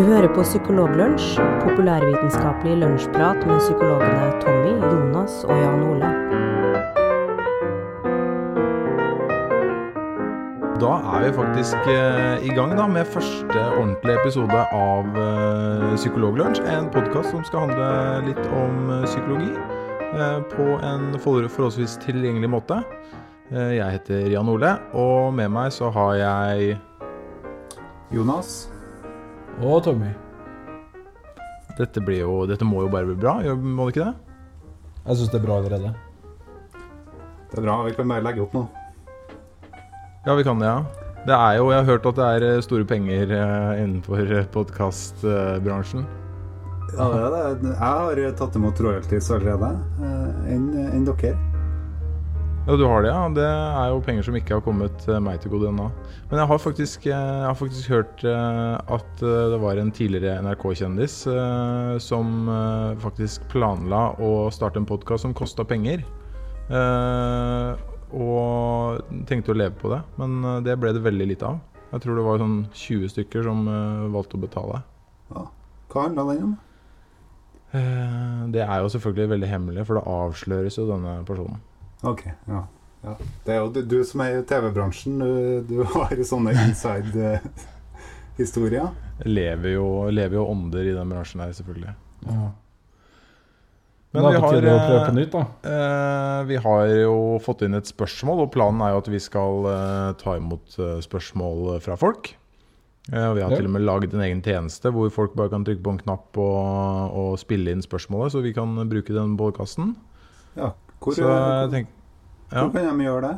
Du hører på Psykologlunsj, populærvitenskapelig lunsjprat med psykologene Tommy, Jonas og Jan Ole. Da er vi faktisk eh, i gang da med første ordentlige episode av eh, Psykologlunsj. En podkast som skal handle litt om eh, psykologi eh, på en forholdsvis tilgjengelig måte. Jeg heter Jan Ole, og med meg så har jeg Jonas. Og Tommy. Dette, blir jo, dette må jo bare bli bra, gjør- må det ikke det? Jeg syns det er bra allerede. Det er bra, vi kan bare legge opp nå. Ja, vi kan det, ja. Det er jo, Jeg har hørt at det er eh, store penger eh, innenfor podkastbransjen. Ja, det er det. Jeg har tatt imot royalties allerede. eh, Enn enn dere. Ja, du har det, ja. Det er jo penger som ikke har kommet eh, meg til gode ennå. Men jeg har faktisk, eh, jeg har faktisk hørt eh, at det var en tidligere NRK-kjendis som faktisk planla å starte en podkast som kosta penger. Og tenkte å leve på det, men det ble det veldig lite av. Jeg tror det var sånn 20 stykker som valgte å betale. Ja. Hva handla den om? Det er jo selvfølgelig veldig hemmelig, for det avsløres jo denne personen. Ok, ja. ja. Det er jo du, du som er i TV-bransjen. Du, du har sånne inside-historier. Lever jo, lever jo ånder i den bransjen her, selvfølgelig. Ja. Men vi har, å prøve eh, på nytt, da. eh, vi har jo fått inn et spørsmål, og planen er jo at vi skal eh, ta imot eh, spørsmål fra folk. Eh, og vi har Ja. til og med laget en egen tjeneste hvor folk bare kan trykke på en knapp og, og spille inn spørsmålet, så vi kan bruke den podkasten. Ja. Hvor, Så jeg hvor, tenk, ja, hvor kan de gjøre det?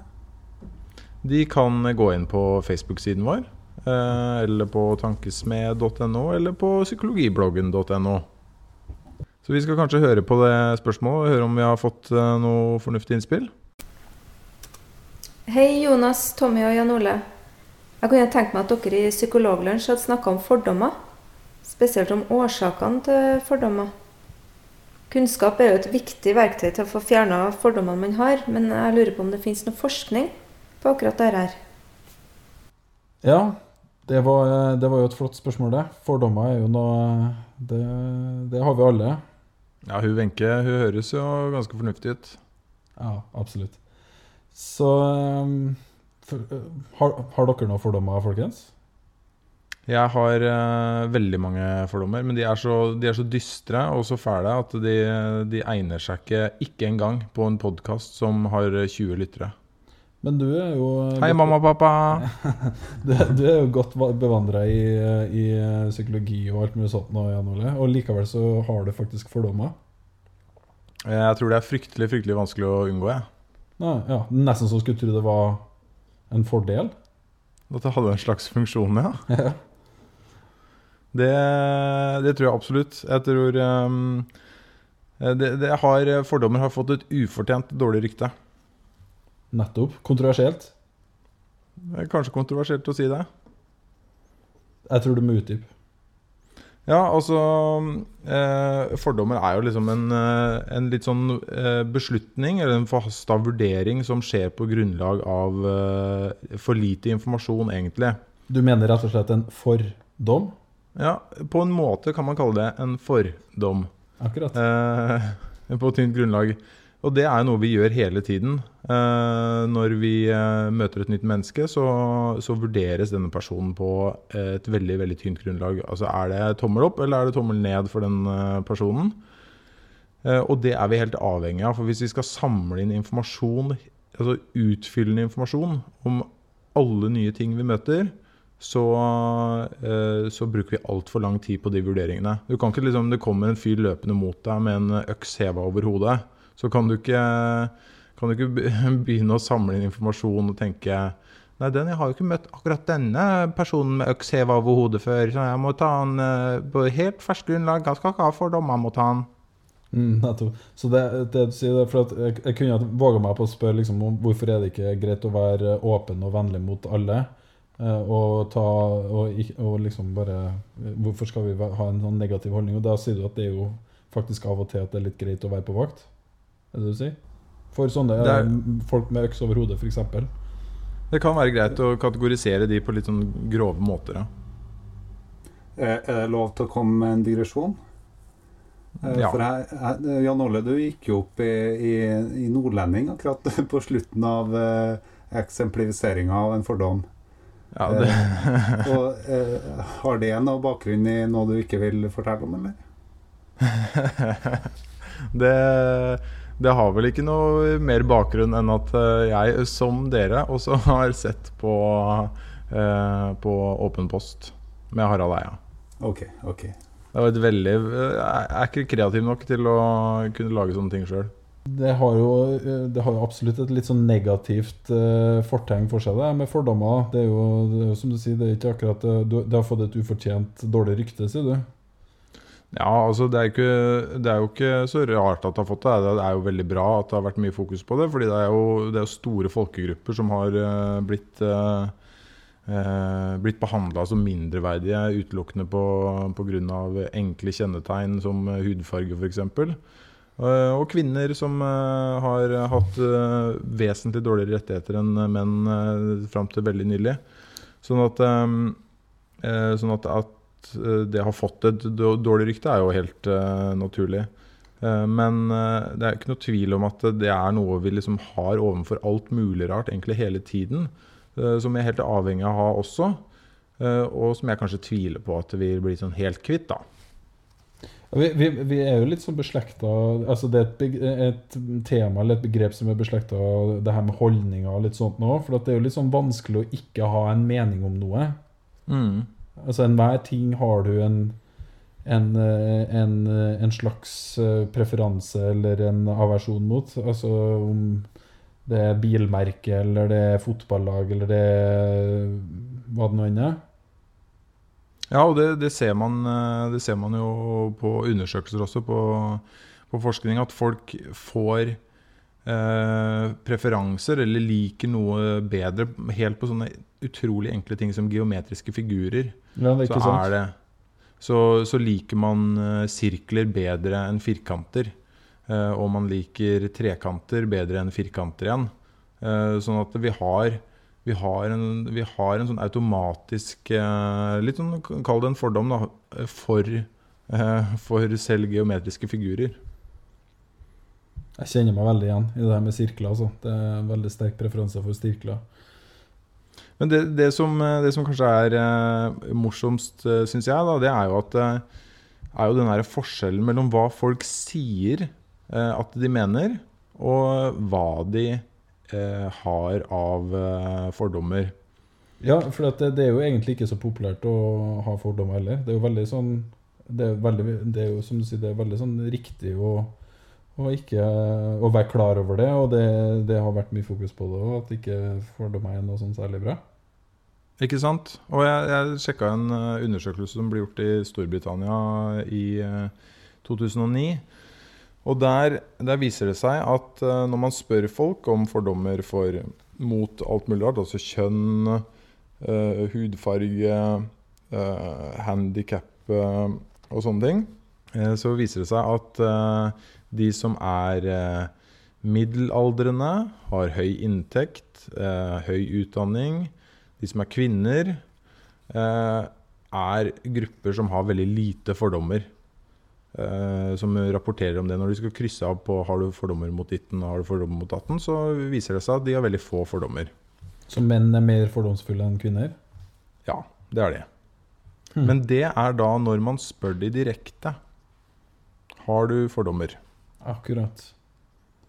De kan gå inn på Facebook-siden vår, eh, eller på tankesmed.no, eller på psykologibloggen.no. Så vi skal kanskje høre på det spørsmålet høre om vi har fått eh, noe fornuftig innspill. Hei, Jonas, Tommy og Jan Ole. Jeg kunne tenkt meg at dere i Psykologlunsj hadde snakka om fordommer. Spesielt om årsakene til fordommer. Kunnskap er jo et viktig verktøy til å få fjerna fordommene man har, men jeg lurer på om det finnes noe forskning på akkurat dette her. Ja, det var, det var jo et flott spørsmål, det. Fordommer er jo noe Det, det har vi alle. Ja, hun Wenche hun høres jo ganske fornuftig ut. Ja, absolutt. Så um, for, uh, har, har dere noen fordommer, folkens? Jeg har uh, veldig mange fordommer, men de er, så, de er så dystre og så fæle at de, de egner seg ikke ikke engang på en podkast som har 20 lyttere. Men du er jo Hei, godt- mamma og pappa! Du, du er jo godt bevandra i, i psykologi og alt mulig sånt nå, Jan Ole. Og likevel så har du faktisk fordommer. Jeg tror det er fryktelig fryktelig vanskelig å unngå. jeg. Ja, ja, Nesten så skulle tro det var en fordel. At det hadde en slags funksjon, ja. Det, det tror jeg absolutt. Jeg tror um, det, det har, Fordommer har fått et ufortjent dårlig rykte. Nettopp. Kontroversielt. Det er kanskje kontroversielt å si det. Jeg tror du må utdype. Ja, altså eh, Fordommer er jo liksom en, eh, en litt sånn eh, beslutning, eller en forhasta vurdering, som skjer på grunnlag av eh, for lite informasjon, egentlig. Du mener rett og slett en fordom? Ja, på en måte kan man kalle det en fordom. Akkurat. Eh, på tynt grunnlag. Og det er noe vi gjør hele tiden. Eh, når vi eh, møter et nytt menneske, så, så vurderes denne personen på et veldig veldig tynt grunnlag. Altså Er det tommel opp eller er det tommel ned for den eh, personen? Eh, og det er vi helt avhengig av. For hvis vi skal samle inn informasjon, altså utfyllende informasjon om alle nye ting vi møter, så, eh, så bruker vi altfor lang tid på de vurderingene. Du kan ikke liksom, Det kommer en fyr løpende mot deg med en øks heva over hodet. Så kan du ikke, kan du ikke begynne å samle inn informasjon og tenke Nei, den, jeg har jo ikke møtt akkurat denne personen med øks heva over hodet før, så jeg må ta han eh, på helt ferskt grunnlag. Jeg skal ikke ha fordommer mot han. Mm, nettopp. Så det, det du sier, det er for jeg, jeg kunne våga meg på å spørre liksom, om hvorfor er det ikke greit å være åpen og vennlig mot alle? Eh, Og, ta, og, og liksom bare Hvorfor skal vi ha en sånn negativ holdning? Og da sier du at det er jo faktisk av og til at det er litt greit å være på vakt? Er det du sier? For sånne Det er- eh, folk med øks over hodet, f.eks. Det kan være greit å kategorisere de på litt sånn grove måter. Ja. Er det lov til å komme med en digresjon? Eh, Ja. For jeg, jeg, Jan Olle, du gikk jo opp i, i, i Nordlending akkurat på slutten av eksemplifiseringa av en fordom. Ja, det, Og eh, Har det noe bakgrunn i noe du ikke vil fortelle om, eller? det, det har vel ikke noe mer bakgrunn enn at eh, jeg, som dere, også har sett på, eh, på Åpen post med Harald Eia. Ok, ok. Det var et veldig Jeg er ikke kreativ nok til å kunne lage sånne ting sjøl. Det har jo eh, det har absolutt et litt sånn negativt eh, fortegn for seg, det med fordommer. Det er jo, det som du sier, det er ikke akkurat eh, du, Det har fått et ufortjent dårlig rykte, sier du. Ja, altså det er, ikke, det er jo ikke så rart at det har fått det. Det er jo veldig bra at det har vært mye fokus på det. fordi det er jo, det er store folkegrupper som har eh, blitt uh, blitt behandla som mindreverdige utelukkende pga. enkle kjennetegn som eh, hudfarge f.eks. Uh, og kvinner som eh, har hatt eh, vesentlig dårligere rettigheter enn menn fram til veldig nylig. Sånn at, eh, eh, sånn at, at eh, det har fått et dårlig rykte, er jo helt eh, naturlig. Eh, men eh, det er ikke noe tvil om at det er noe vi liksom har overfor alt mulig rart egentlig hele tiden. eh, som vi er helt avhengig av å ha også. eh, og som jeg kanskje tviler på at vi blir sånn helt kvitt. da. Vi, vi, vi er jo litt sånn beslekta altså Det er et, et tema eller et begrep som er beslekta det her med holdninger og litt sånt nå. For at det er jo litt sånn vanskelig å ikke ha en mening om noe. Mm. Altså enhver ting har du en en, eh, en, eh, en slags eh, preferanse eller en aversjon mot. Altså om det er bilmerke, eller det er fotballag, eller det er hva det nå enn er. Ja, og det, det, ser man, eh, det ser man jo på undersøkelser også, på, på forskning, at folk får eh, preferanser eller liker noe bedre helt på sånne utrolig enkle ting som geometriske figurer. Ja, det er Så, ikke sant? er det, så, så liker man eh, sirkler bedre enn firkanter. Eh, og man liker trekanter bedre enn firkanter igjen. Eh, sånn at vi har vi har, en, vi har en sånn automatisk eh, Litt sånn, kall det en fordom, da. eh, For, eh, for selv geometriske figurer. Jeg kjenner meg veldig igjen i det her med sirkler. Altså. Det er en veldig sterk preferanse for sirkler. Men det, det, som, det som kanskje er morsomst, syns jeg, da, det er jo at er jo den der forskjellen mellom hva folk sier eh, at de mener, og hva de eh, har av eh, fordommer. Ja, for det, det er jo egentlig ikke så populært å ha fordommer heller. Det er jo veldig sånn Det er, veldig, det er jo som du sier, det er veldig sånn riktig å, å ikke Å være klar over det, og det, det har vært mye fokus på det òg, at ikke fordommer er noe sånn særlig bra. Ikke sant? Og jeg, jeg sjekka en eh, undersøkelse som ble gjort i Storbritannia i eh, 2009. Og der, der viser det seg at eh, når man spør folk om fordommer for, mot alt mulig rart, altså kjønn, uh, hudfarge, uh, handikap og sånne ting, uh, så viser det seg at eh, de som er eh, middelaldrende, har høy inntekt, eh, høy utdanning, de som er kvinner, eh, er grupper som har veldig lite fordommer. Eh, som rapporterer om det. Når de skal krysse av på har du fordommer mot ditten og har du fordommer mot datten, så viser det seg at de har veldig få fordommer. Så menn er mer fordomsfulle enn kvinner? Ja, det er det. Hmm. Men det er da når man spør de direkte. Har du fordommer? Akkurat.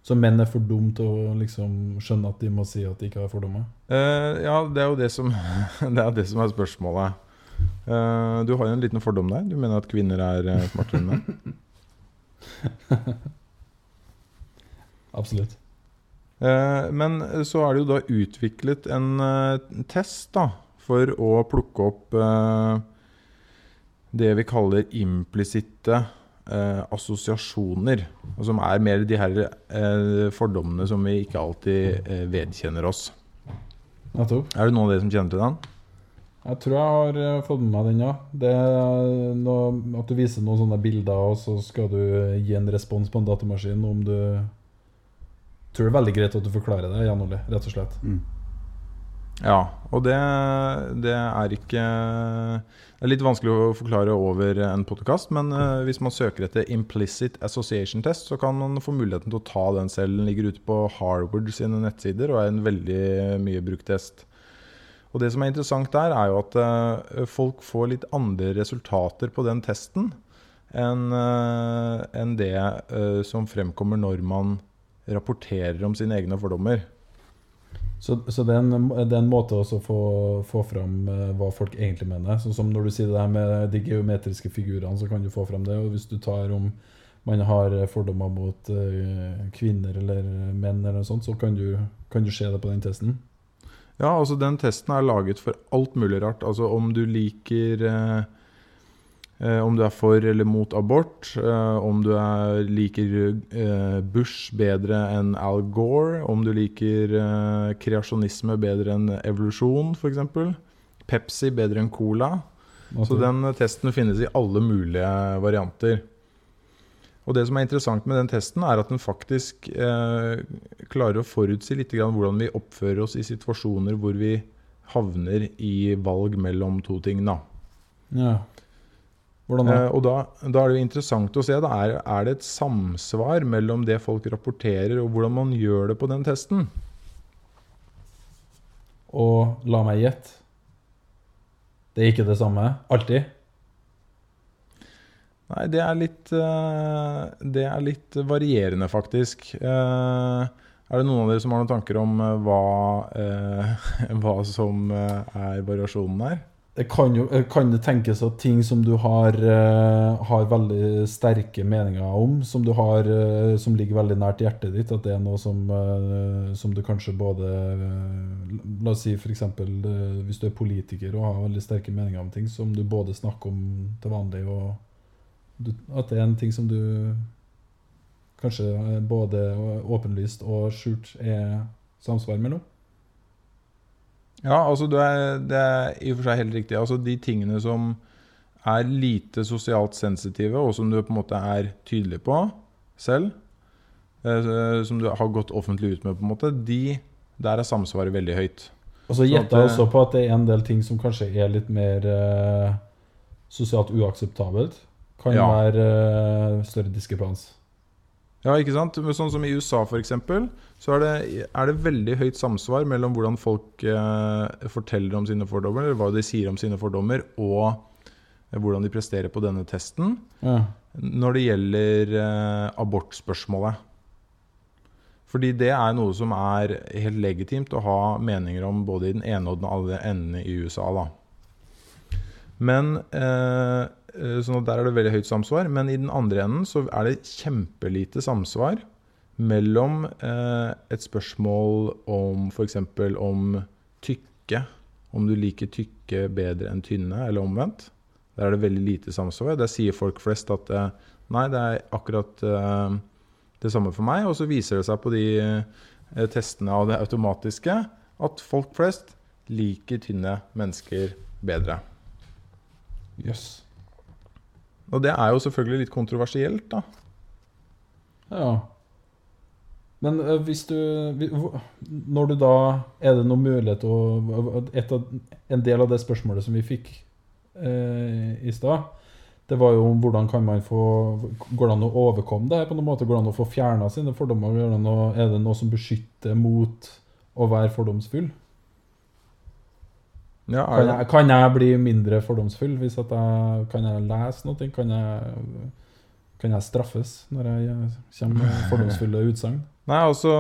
Så menn er for dumme til å liksom skjønne at de må si at de ikke har fordommer? Uh, ja, det er jo det som, det er, det som er spørsmålet. Eh, du har jo en liten fordom der. Du mener at kvinner er eh, smartere enn menn? Absolutt. Uh, men så er det jo da utviklet en test da, for å plukke opp det vi kaller implisitte assosiasjoner. Og som er mer de her fordommene som vi ikke alltid vedkjenner oss. Er det noen av dere som kjenner til den? Jeg tror jeg har eh, fått med meg den, ja. Det er noe, at du viser noen sånne bilder, og så skal du gi en respons på en datamaskin om du Tror det er veldig greit at du forklarer det, Jan Ole, rett og slett. Mm. Ja, og det, det er ikke Det er litt vanskelig å forklare over en podkast, men eh, hvis man søker etter implicit association test, så kan man få muligheten til å ta den selv. Den ligger ute på Harvard sine nettsider og er en veldig mye brukt test. Og det som er interessant der, er jo at eh, folk får litt andre resultater på den testen enn eh, det eh, som fremkommer når man rapporterer om sine egne fordommer. Så, så det, er en, det er måte å få, få fram hva folk egentlig mener. Sånn som når du sier det her med de geometriske figurene, så kan du få fram det. Og hvis du tar om man har fordommer mot kvinner eller menn, eller noe sånt, så kan du, kan du se det på den testen. Ja, altså den testen er laget for alt mulig rart. Altså om du liker eh, eh, Om du er for eller mot abort. Eh, om du er, liker eh, Bush bedre enn Al Gore. Om du liker eh, kreasjonisme bedre enn evolusjon, f.eks. Pepsi bedre enn Cola. Så den eh, testen finnes i alle mulige varianter. Og det som er interessant med den testen, er at den faktisk eh, klarer å forutsi litt grann hvordan vi oppfører oss i situasjoner hvor vi havner i valg mellom to ting. Da. Ja. Hvordan da? Eh, og da, da er det jo interessant å se da, er, er det et samsvar mellom det folk rapporterer, og hvordan man gjør det på den testen. Og la meg gjette. Det er ikke det samme? Alltid? Nei, det er litt, eh, det er litt varierende, faktisk. Eh, er det noen av dere som har noen tanker om eh, hva, hva som er variasjonen her? Det kan, jo, kan det tenkes at ting som du har, har veldig sterke meninger om, som, har, som ligger veldig nært hjertet ditt, at det er noe som, som du kanskje både La oss si f.eks. hvis du er politiker og har veldig sterke meninger om ting, som du både snakker om til vanlig, og du, at det er en ting som du kanskje eh, både åpenlyst og skjult er samsvar mellom? Ja, altså er, det er i og for seg helt riktig. Altså De tingene som er lite sosialt sensitive, og som du på en måte er tydelig på selv, eh, som du har gått offentlig ut med, på en måte, de, der er samsvaret veldig høyt. Og så Så gjetter jeg også på at det er en del ting som kanskje er litt mer eh, sosialt uakseptabelt. Kan Ja. være eh, større diskrepans. Ja, ikke sant? Men Sånn som i USA f.eks., så er det, er det veldig høyt samsvar mellom hvordan folk eh, forteller om sine fordommer, eller hva de sier om sine fordommer, og eh, hvordan de presterer på denne testen Ja. når det gjelder eh, abortspørsmålet. Fordi det er noe som er helt legitimt å ha meninger om både i den ene og den andre enden i USA. da. Men eh, eh, at Der er det veldig høyt samsvar. Men i den andre enden så er det kjempelite samsvar mellom eh, et spørsmål om f.eks. om tykke. Om du liker tykke bedre enn tynne, eller omvendt. Der er det veldig lite samsvar. Der sier folk flest at eh, nei, det er akkurat eh, det samme for meg. Og så viser det seg på de eh, testene av det automatiske at folk flest liker tynne mennesker bedre. Jøss. Og det er jo selvfølgelig litt kontroversielt, da. Ja. Men eh, hvis du Når du da Er det noen mulighet å av, En del av det spørsmålet som vi fikk eh, i stad, det var jo om hvordan kan man få Går det an å overkomme det her på noen måte? Går det an å få fjerna sine fordommer? Er det noe som beskytter mot å være fordomsfull? Ja, Kan jeg, kan jeg bli mindre fordomsfull hvis at jeg kan jeg lese noe? Kan jeg, kan jeg straffes når jeg kommer med fordomsfulle utsagn? Nei, altså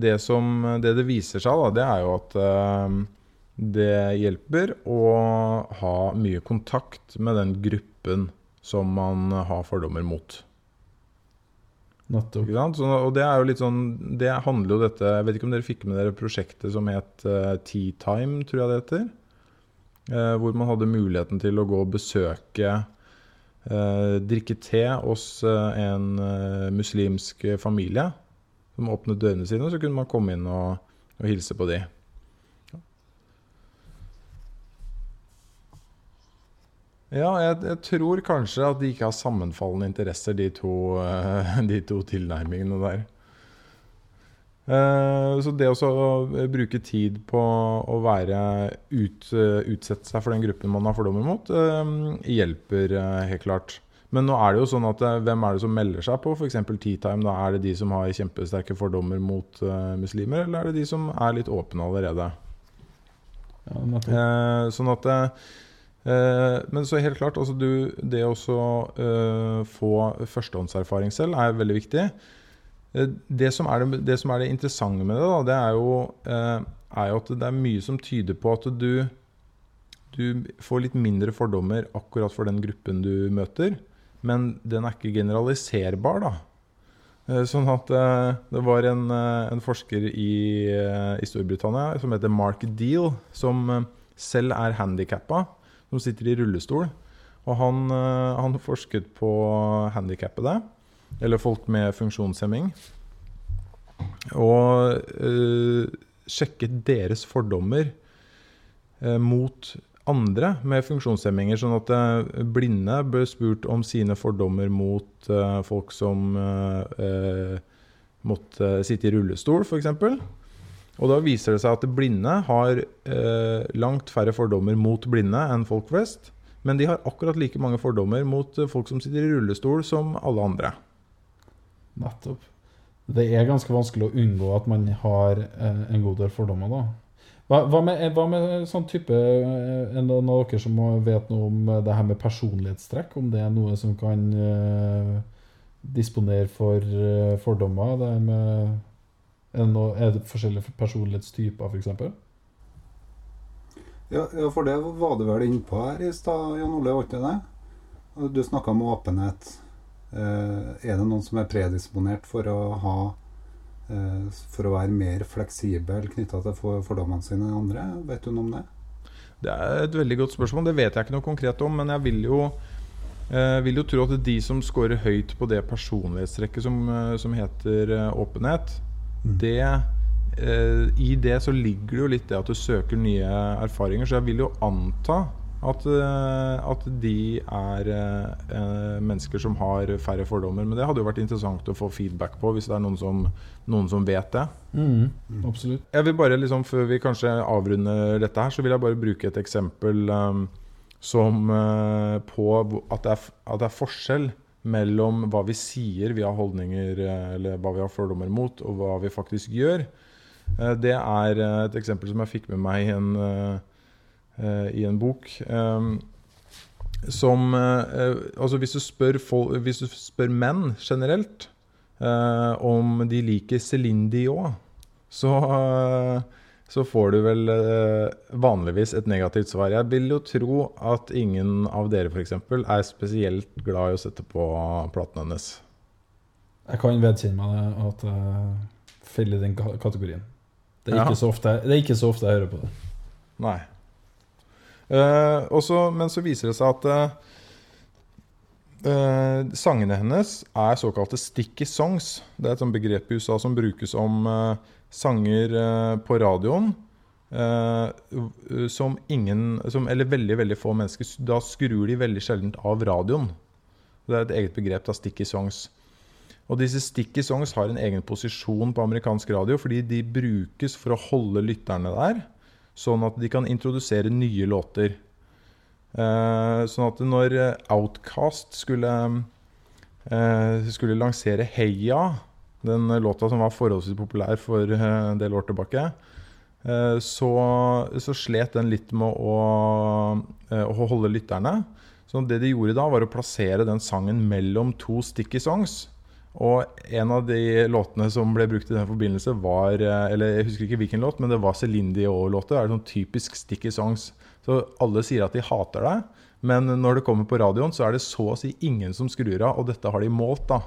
det som det, det viser seg, da, det er jo at uh, det hjelper å ha mye kontakt med den gruppen som man har fordommer mot. Nettopp. Så, og det er jo litt sånn Det handler jo dette Jeg vet ikke om dere fikk med dere prosjektet som het uh, Tea Time, tror jeg det heter. Eh, hvor man hadde muligheten til å gå og besøke eh, Drikke te hos eh, en muslimsk familie som åpnet dørene sine. Så kunne man komme inn og, og hilse på de. Ja, jeg, jeg tror kanskje at de ikke har sammenfallende interesser, de to, de to tilnærmingene der. Eh, så det å bruke tid på å være ut, eh, utsette seg for den gruppen man har fordommer mot, eh, hjelper eh, helt klart. Men nå er det jo sånn at eh, hvem er det som melder seg på f.eks. T-time, Da er det de som har kjempesterke fordommer mot eh, muslimer, eller er det de som er litt åpne allerede? Ja. Eh, sånn at eh, eh, Men så helt klart, altså du, det å eh, få førstehåndserfaring selv er veldig viktig. Eh, det, som er det, det som er det interessante med det, da, det er jo, eh, er jo at det er mye som tyder på at du, du får litt mindre fordommer akkurat for den gruppen du møter. Men den er ikke generaliserbar, da. Eh, Sånn at Det var en, en forsker i, i Storbritannia som heter Mark Deal, som selv er handikappa, som sitter i rullestol. Og han, han forsket på handikappede, eller folk med funksjonshemming. Og eh, sjekket deres fordommer eh, mot andre med funksjonshemminger. Sånn at eh, blinde ble spurt om sine fordommer mot eh, folk som måtte sitte i rullestol, f.eks. Og da viser det seg at blinde har langt færre fordommer mot blinde enn folk flest. Men de har akkurat like mange fordommer mot folk som sitter i rullestol, som alle andre. Nettopp. Det er ganske vanskelig å unngå at man har eh, en god del fordommer, da. Hva, hva, med, hva med sånn type eh, noen av dere som vet noe om eh, det her med personlighetstrekk? Om det er noe som kan eh, disponere for eh, fordommer? Det er, med, er, det noe, er det forskjellige personlighetstyper, f.eks.? Ja, ja, for det var du vel innpå her i stad, Jan Ole? Du snakka om åpenhet. Eh, er det noen som er predisponert for å ha eh, For å være mer fleksibel knytta til fordommene sine enn andre? Vet du noe om det? Det er et veldig godt spørsmål. Det vet jeg ikke noe konkret om. Men jeg vil jo, eh, vil jo tro at de som scorer høyt på det personlighetstrekket som, eh, som heter åpenhet, åpenhet, det eh, I det så ligger det jo litt det at du søker nye erfaringer. Så jeg vil jo anta at, eh, at de er eh, mennesker som har færre fordommer. Men det hadde jo vært interessant å få feedback på, hvis det er noen som, noen som vet det. Absolutt. Jeg vil bare liksom, Før vi kanskje avrunder dette her, så vil jeg bare bruke et eksempel um, som uh, på at det, er, at det er forskjell mellom hva vi sier vi har holdninger eh, eller hva vi har fordommer mot, og hva vi faktisk gjør. Eh, det er et eksempel som jeg fikk med meg i en, eh, i en bok. Um, som eh, Altså hvis du spør, folk, hvis du spør menn generelt eh, om de liker Céline Dion, så, eh, så får du vel eh, vanligvis et negativt svar. Jeg vil jo tro at ingen av dere f.eks. er spesielt glad i å sette på platen hennes. Jeg kan vedkjenne meg at jeg faller i den kategorien. Det er, Ja. ikke så ofte, det er ikke så ofte jeg hører på det. Nei. Eh, og men så viser det seg at Uh, sangene hennes er såkalte sticky songs. Det er et sånt begrep i USA som brukes om uh, sanger uh, på radioen som ingen som, Eller veldig veldig få mennesker Da skrur de veldig sjelden av radioen. Det er et eget begrep, da, sticky songs. Og disse sticky songs har en egen posisjon på amerikansk radio fordi de brukes for å holde lytterne der sånn at de kan introdusere nye låter. Eh, sånn at når eh, Outcast skulle, eh, skulle lansere Heia, den låta som var forholdsvis populær for eh, en del år tilbake, eh, så, så slet den litt med å, å holde lytterne. Så det de gjorde da, var å plassere den sangen mellom to sticky songs. Og en av de låtene som ble brukt i den forbindelse, var eh, Eller jeg husker ikke hvilken låt, men det var Céline Dior-låter. Det er sånn typisk sticky songs. Så alle sier at de hater deg, men når det kommer på radioen, så er det så å si ingen som skrur av, og dette har de målt, da.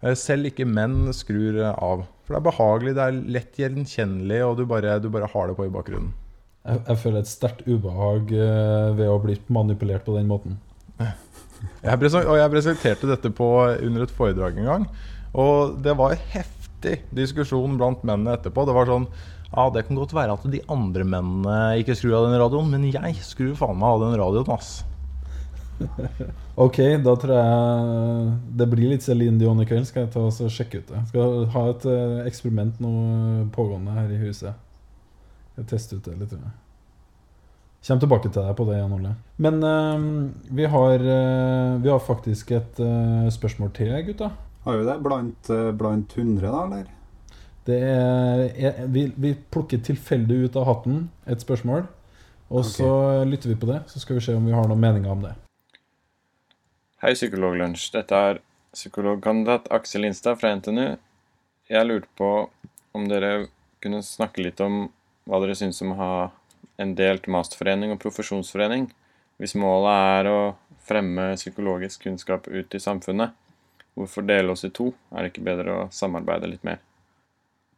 Eh, Selv ikke menn skrur eh, av. For det er behagelig, det er lett gjenkjennelig, og du bare, du bare har det på i bakgrunnen. Jeg, jeg føler et sterkt ubehag eh, ved å bli manipulert på den måten. Jeg og jeg presenterte dette på, under et foredrag en gang. Og det var heftig diskusjon blant mennene etterpå. Det var sånn Ja, det kan godt være at de andre mennene ikke skrur av den radioen, men jeg skrur faen meg av den radioen, ass. Ok, da tror jeg det blir litt Celine Dion i kveld. Skal jeg ta og sjekke ut det. Skal ha et eh, eksperiment nå eh, pågående her i huset. Jeg tester ut det litt. tror jeg. Kjem tilbake til deg på det, Jan Ole. Men eh, vi, har, uh, vi har faktisk et uh, spørsmål til, gutta. Har vi det? Blant, eh, blant 100, da, eller? Det er, vi, vi plukker tilfeldig ut av hatten et spørsmål, og okay. så lytter vi på det. Så skal vi se om vi har noen meninger om det. Hei, Psykologlunsj. Dette er psykologkandidat Aksel Instad fra NTNU. Jeg lurte på om dere kunne snakke litt om hva dere syns om å ha en delt masterforening og profesjonsforening, hvis målet er å fremme psykologisk kunnskap ut i samfunnet. Hvorfor dele oss i to? Er det ikke bedre å samarbeide litt mer?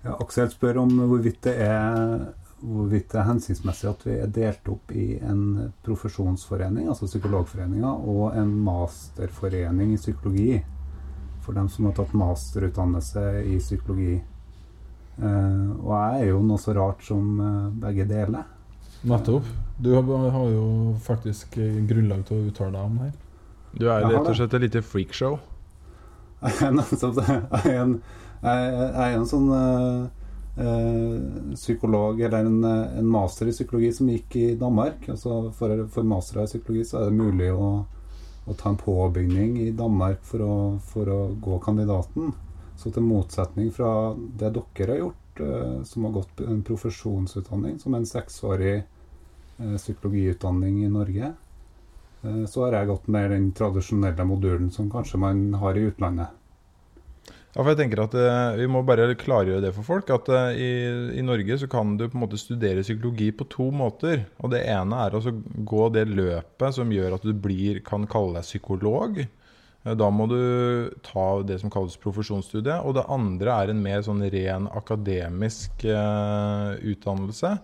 Ja, Aksel spør om hvorvidt det, er, hvorvidt det er hensiktsmessig at vi er delt opp i en profesjonsforening, altså Psykologforeninga, og en masterforening i psykologi. For dem som har tatt masterutdannelse i psykologi. Eh, og jeg er jo noe så rart som eh, begge deler. Nettopp. Du har, har jo faktisk eh, grunnlag til å uttale deg om det her. Du er rett og slett et lite freakshow. En, er en sånn eh, eh, psykolog, eller en, en master i psykologi som gikk i Danmark. Altså for, for master i psykologi så er det mulig å, å ta en påbygning i Danmark for å, for å gå kandidaten. Så til motsetning fra det dere har gjort, eh, som har gått en profesjonsutdanning, som en seksårig eh, psykologiutdanning i Norge, så har jeg gått mer den tradisjonelle modulen som kanskje man har i utlandet. Ja, for jeg tenker at eh, Vi må bare klargjøre det for folk. At eh, i, i Norge så kan du på en måte studere psykologi på to måter. Og Det ene er å altså gå det løpet som gjør at du blir, kan kalle deg psykolog. Eh, Da må du ta det som kalles profesjonsstudie. Og det andre er en mer sånn ren akademisk eh, utdannelse.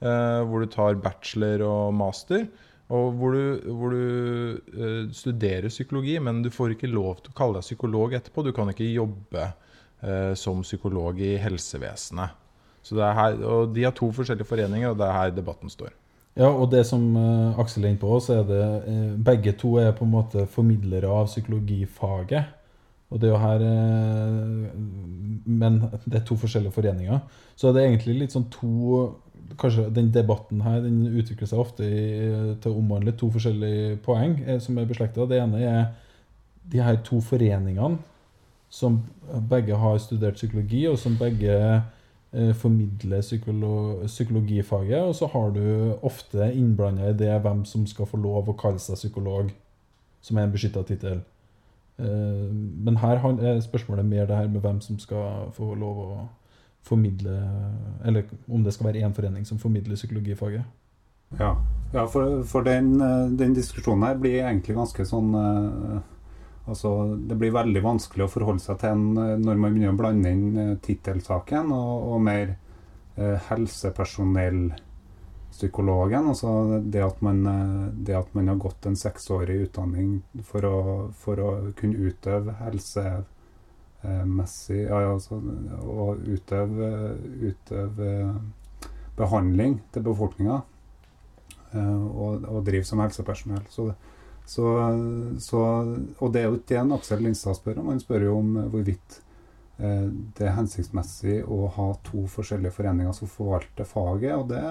Eh, hvor du tar bachelor og master. Og hvor du, hvor du uh, studerer psykologi, men du får ikke lov til å kalle deg psykolog etterpå. Du kan ikke jobbe uh, som psykolog i helsevesenet. Så det er her, og De har to forskjellige foreninger, og det er her debatten står. Ja, og det som uh, Aksel er inne på, så er det Begge to er på en måte formidlere av psykologifaget. Og det er jo her Men det er to forskjellige foreninger. Så det er egentlig litt sånn to Kanskje den debatten her den utvikler seg ofte i, til å omhandle to forskjellige poeng eh, som er beslekta. Det ene er de her to foreningene som begge har studert psykologi, og som begge eh, formidler psykolo psykologifaget. Og så har du ofte innblanda i det hvem som skal få lov å kalle seg psykolog, som er en beskytta tittel. Eh, men her er spørsmålet mer det her med hvem som skal få lov å formidle Eller om det skal være én forening som formidler psykologifaget. Ja, ja for, for den, eh, den diskusjonen her blir egentlig ganske sånn eh, Altså, det blir veldig vanskelig å forholde seg til en eh, når man begynner å blande inn tittelsaken og, og mer eh, helsepersonellpsykologen. Altså det at, man, det at man har gått en seksårig utdanning for å, for å kunne utøve helsemessig ja, altså, Og utøve, utøve behandling til befolkninga. eh, og, og drive som helsepersonell. Så, så, så, og det er jo ikke det Aksel Lindstad spør om. Han spør jo om hvorvidt eh, det er hensiktsmessig å ha to forskjellige foreninger som forvalter faget. og det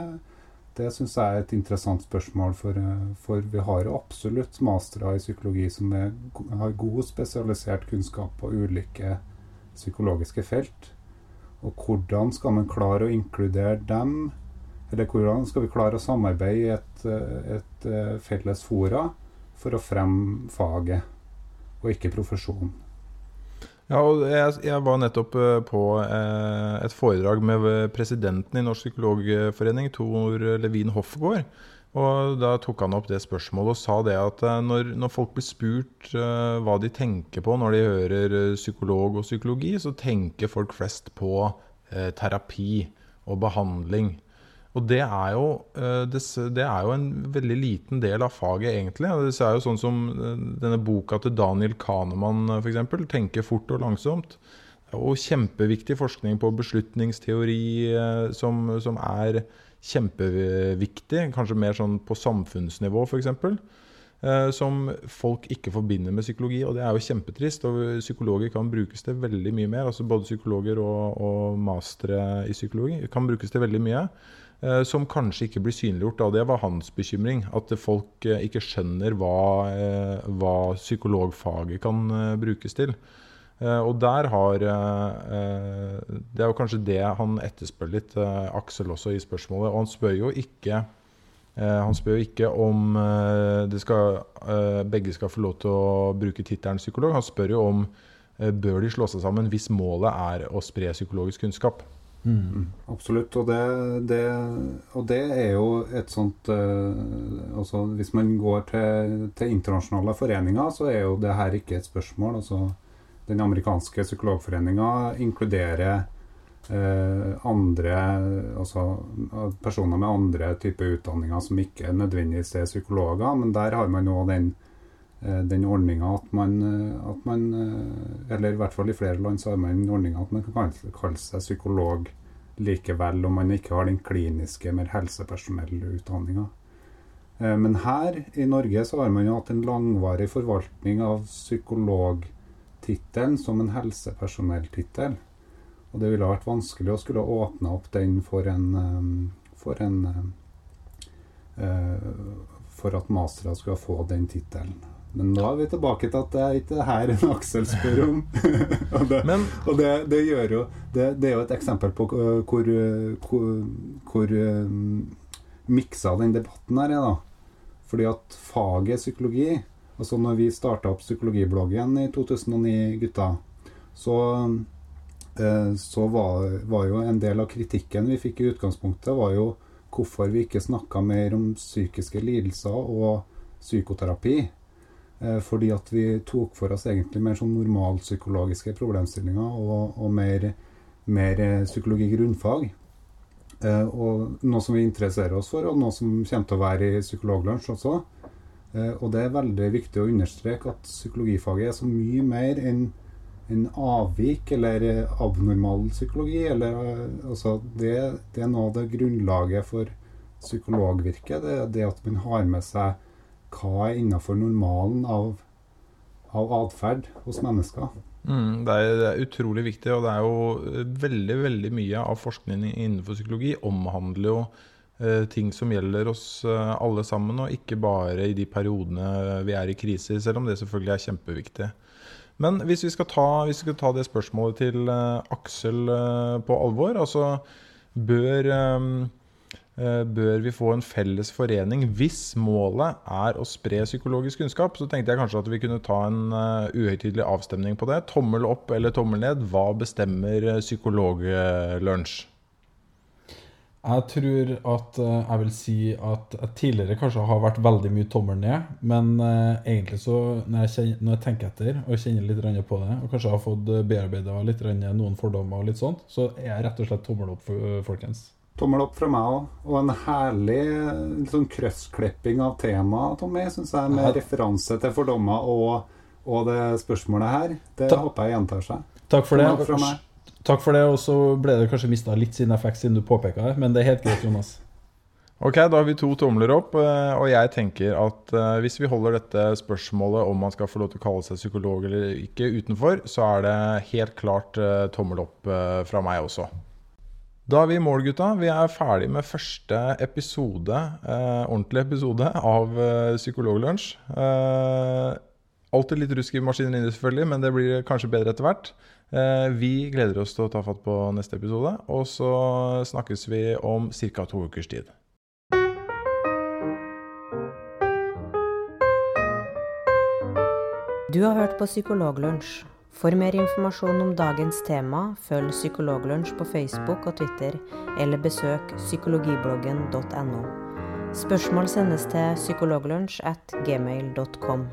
det syns jeg er et interessant spørsmål, for, eh, for vi har absolutt mastere i psykologi som er, har god spesialisert kunnskap på ulike psykologiske felt. Og hvordan skal man klare å inkludere dem eller hvordan skal vi klare å samarbeide i et, eh, et eh, felles fora for å fremme faget, og ikke profesjonen? Ja, og jeg, jeg var nettopp eh, på eh, et foredrag med presidenten i Norsk psykologforening, Tor Levin Hoffgård. Og da tok han opp det spørsmålet og sa det at eh, når, når folk blir spurt eh, hva de tenker på når de hører eh, psykolog og psykologi, så tenker folk flest på eh, terapi og behandling. Og det er, jo, eh, det, er jo en veldig liten del av faget, egentlig. Det er jo sånn som eh, denne boka til Daniel Kahneman, f.eks. 'Tenke fort og langsomt'. Jo kjempeviktig forskning på beslutningsteori eh, som, som er kjempeviktig. Kanskje mer sånn på samfunnsnivå, f.eks. eh, som folk ikke forbinder med psykologi. Og det er jo kjempetrist. og Psykologer kan brukes til veldig mye mer. altså Både psykologer og, og mastere i psykologi kan brukes til veldig mye. Eh, som kanskje ikke blir synliggjort. Og det var hans bekymring. At folk eh, ikke skjønner hva, eh, hva psykologfaget kan brukes til. Og der har Det er jo kanskje det han etterspør litt, Aksel også, i spørsmålet. Og han spør jo ikke han spør jo ikke om skal, begge skal få lov til å bruke tittelen psykolog. Han spør jo om bør de slå seg sammen hvis målet er å spre psykologisk kunnskap. Mm. Absolutt. Og det, det, og det, er jo et sånt eh, altså Hvis man går til, til, internasjonale foreninger, så er jo det her ikke et spørsmål. Altså, den amerikanske psykologforeninga inkluderer eh, andre Altså personer med andre typer utdanninger som ikke nødvendigvis er psykologer, men der har man nå den den ordninga at man, at man Eller i hvert fall i flere land så har man den ordninga at man kan kalle seg psykolog likevel om man ikke har den kliniske, mer helsepersonellutdanninga. Eh, men her i Norge så har man jo hatt en langvarig forvaltning av psykologtittelen som en helsepersonelltittel. Og det ville vært vanskelig å skulle åpne opp den for en, eh, for en For at mastere skulle få den tittelen. Men nå er vi tilbake til at det er ikke her en Aksel spør om. og, det, Men, og det, det, gjør jo det, det, er jo et eksempel på hvor, hvor, hvor um, miksa den debatten her er, da. Fordi at faget psykologi Altså når vi starta opp psykologibloggen i 2009, gutta, så, uh, så var, var, jo en del av kritikken vi fikk i utgangspunktet, var jo hvorfor vi ikke snakka mer om psykiske lidelser og psykoterapi. Eh, fordi at vi tok for oss egentlig mer sånn normalpsykologiske problemstillinger og, og mer, mer, eh, psykologi grunnfag. Eh, og noe som vi interesserer oss for, og noe som kommer til å være i Psykologlunsj også. og det er veldig viktig å understreke at psykologifaget er så mye mer enn en avvik eller abnormal psykologi. Eller, altså det, det, er noe av det grunnlaget for psykologvirket. Det det at man har med seg hva er innafor normalen av, av atferd hos mennesker. Mm, det, er, det, er, utrolig viktig, og det er jo veldig veldig mye av forskningen innenfor psykologi omhandler jo eh, ting som gjelder oss eh, alle sammen, og ikke bare i de periodene vi er i kriser, selv om det selvfølgelig er kjempeviktig. Men hvis vi skal ta, vi skal ta det spørsmålet til eh, Aksel eh, på alvor, altså bør eh, Eh, bør vi få en felles forening hvis målet er å spre psykologisk kunnskap. Så tenkte jeg kanskje at vi kunne ta en uh, uhøytidelig avstemning på det. Tommel opp eller tommel ned. Hva bestemmer eh, psykologlunsj? Jeg tror at jeg vil si at jeg tidligere kanskje har vært veldig mye tommel ned. Men egentlig så, når jeg, kjenner, når jeg, tenker etter og kjenner litt på det, og kanskje har fått bearbeida noen fordommer, og litt sånt, så er jeg rett og slett tommel opp, folkens. Tommel opp fra meg òg. Og en herlig sånn krøssklipping av temaet, Tommy, syns jeg, med referanse til fordommer og, og, det spørsmålet her. Det Ta håper jeg gjentar seg. Takk for Tommel det. Takk for det, og så ble det kanskje mista litt siden jeg fikk siden du påpeka det, men det er helt greit, Jonas. Ok, da har vi to tomler opp, eh, og jeg tenker at eh, hvis vi holder dette spørsmålet om man skal få lov til å kalle seg psykolog eller ikke utenfor, så er det helt klart eh, tommel opp fra meg også. Da er vi i mål, gutta. Vi er ferdig med første episode, eh, ordentlig episode av eh, Psykologlunsj. Eh, alltid litt rusk i maskineriet, selvfølgelig, men det blir kanskje bedre etter hvert. Eh, vi gleder oss til å ta fatt på neste episode, og så snakkes vi om ca. to ukers tid. Du har hørt på Psykologlunsj. For mer informasjon om dagens tema, følg Psykologlunsj på Facebook og Twitter, eller besøk psykologibloggen.no. Spørsmål sendes til psykologlunsj at gmail.com.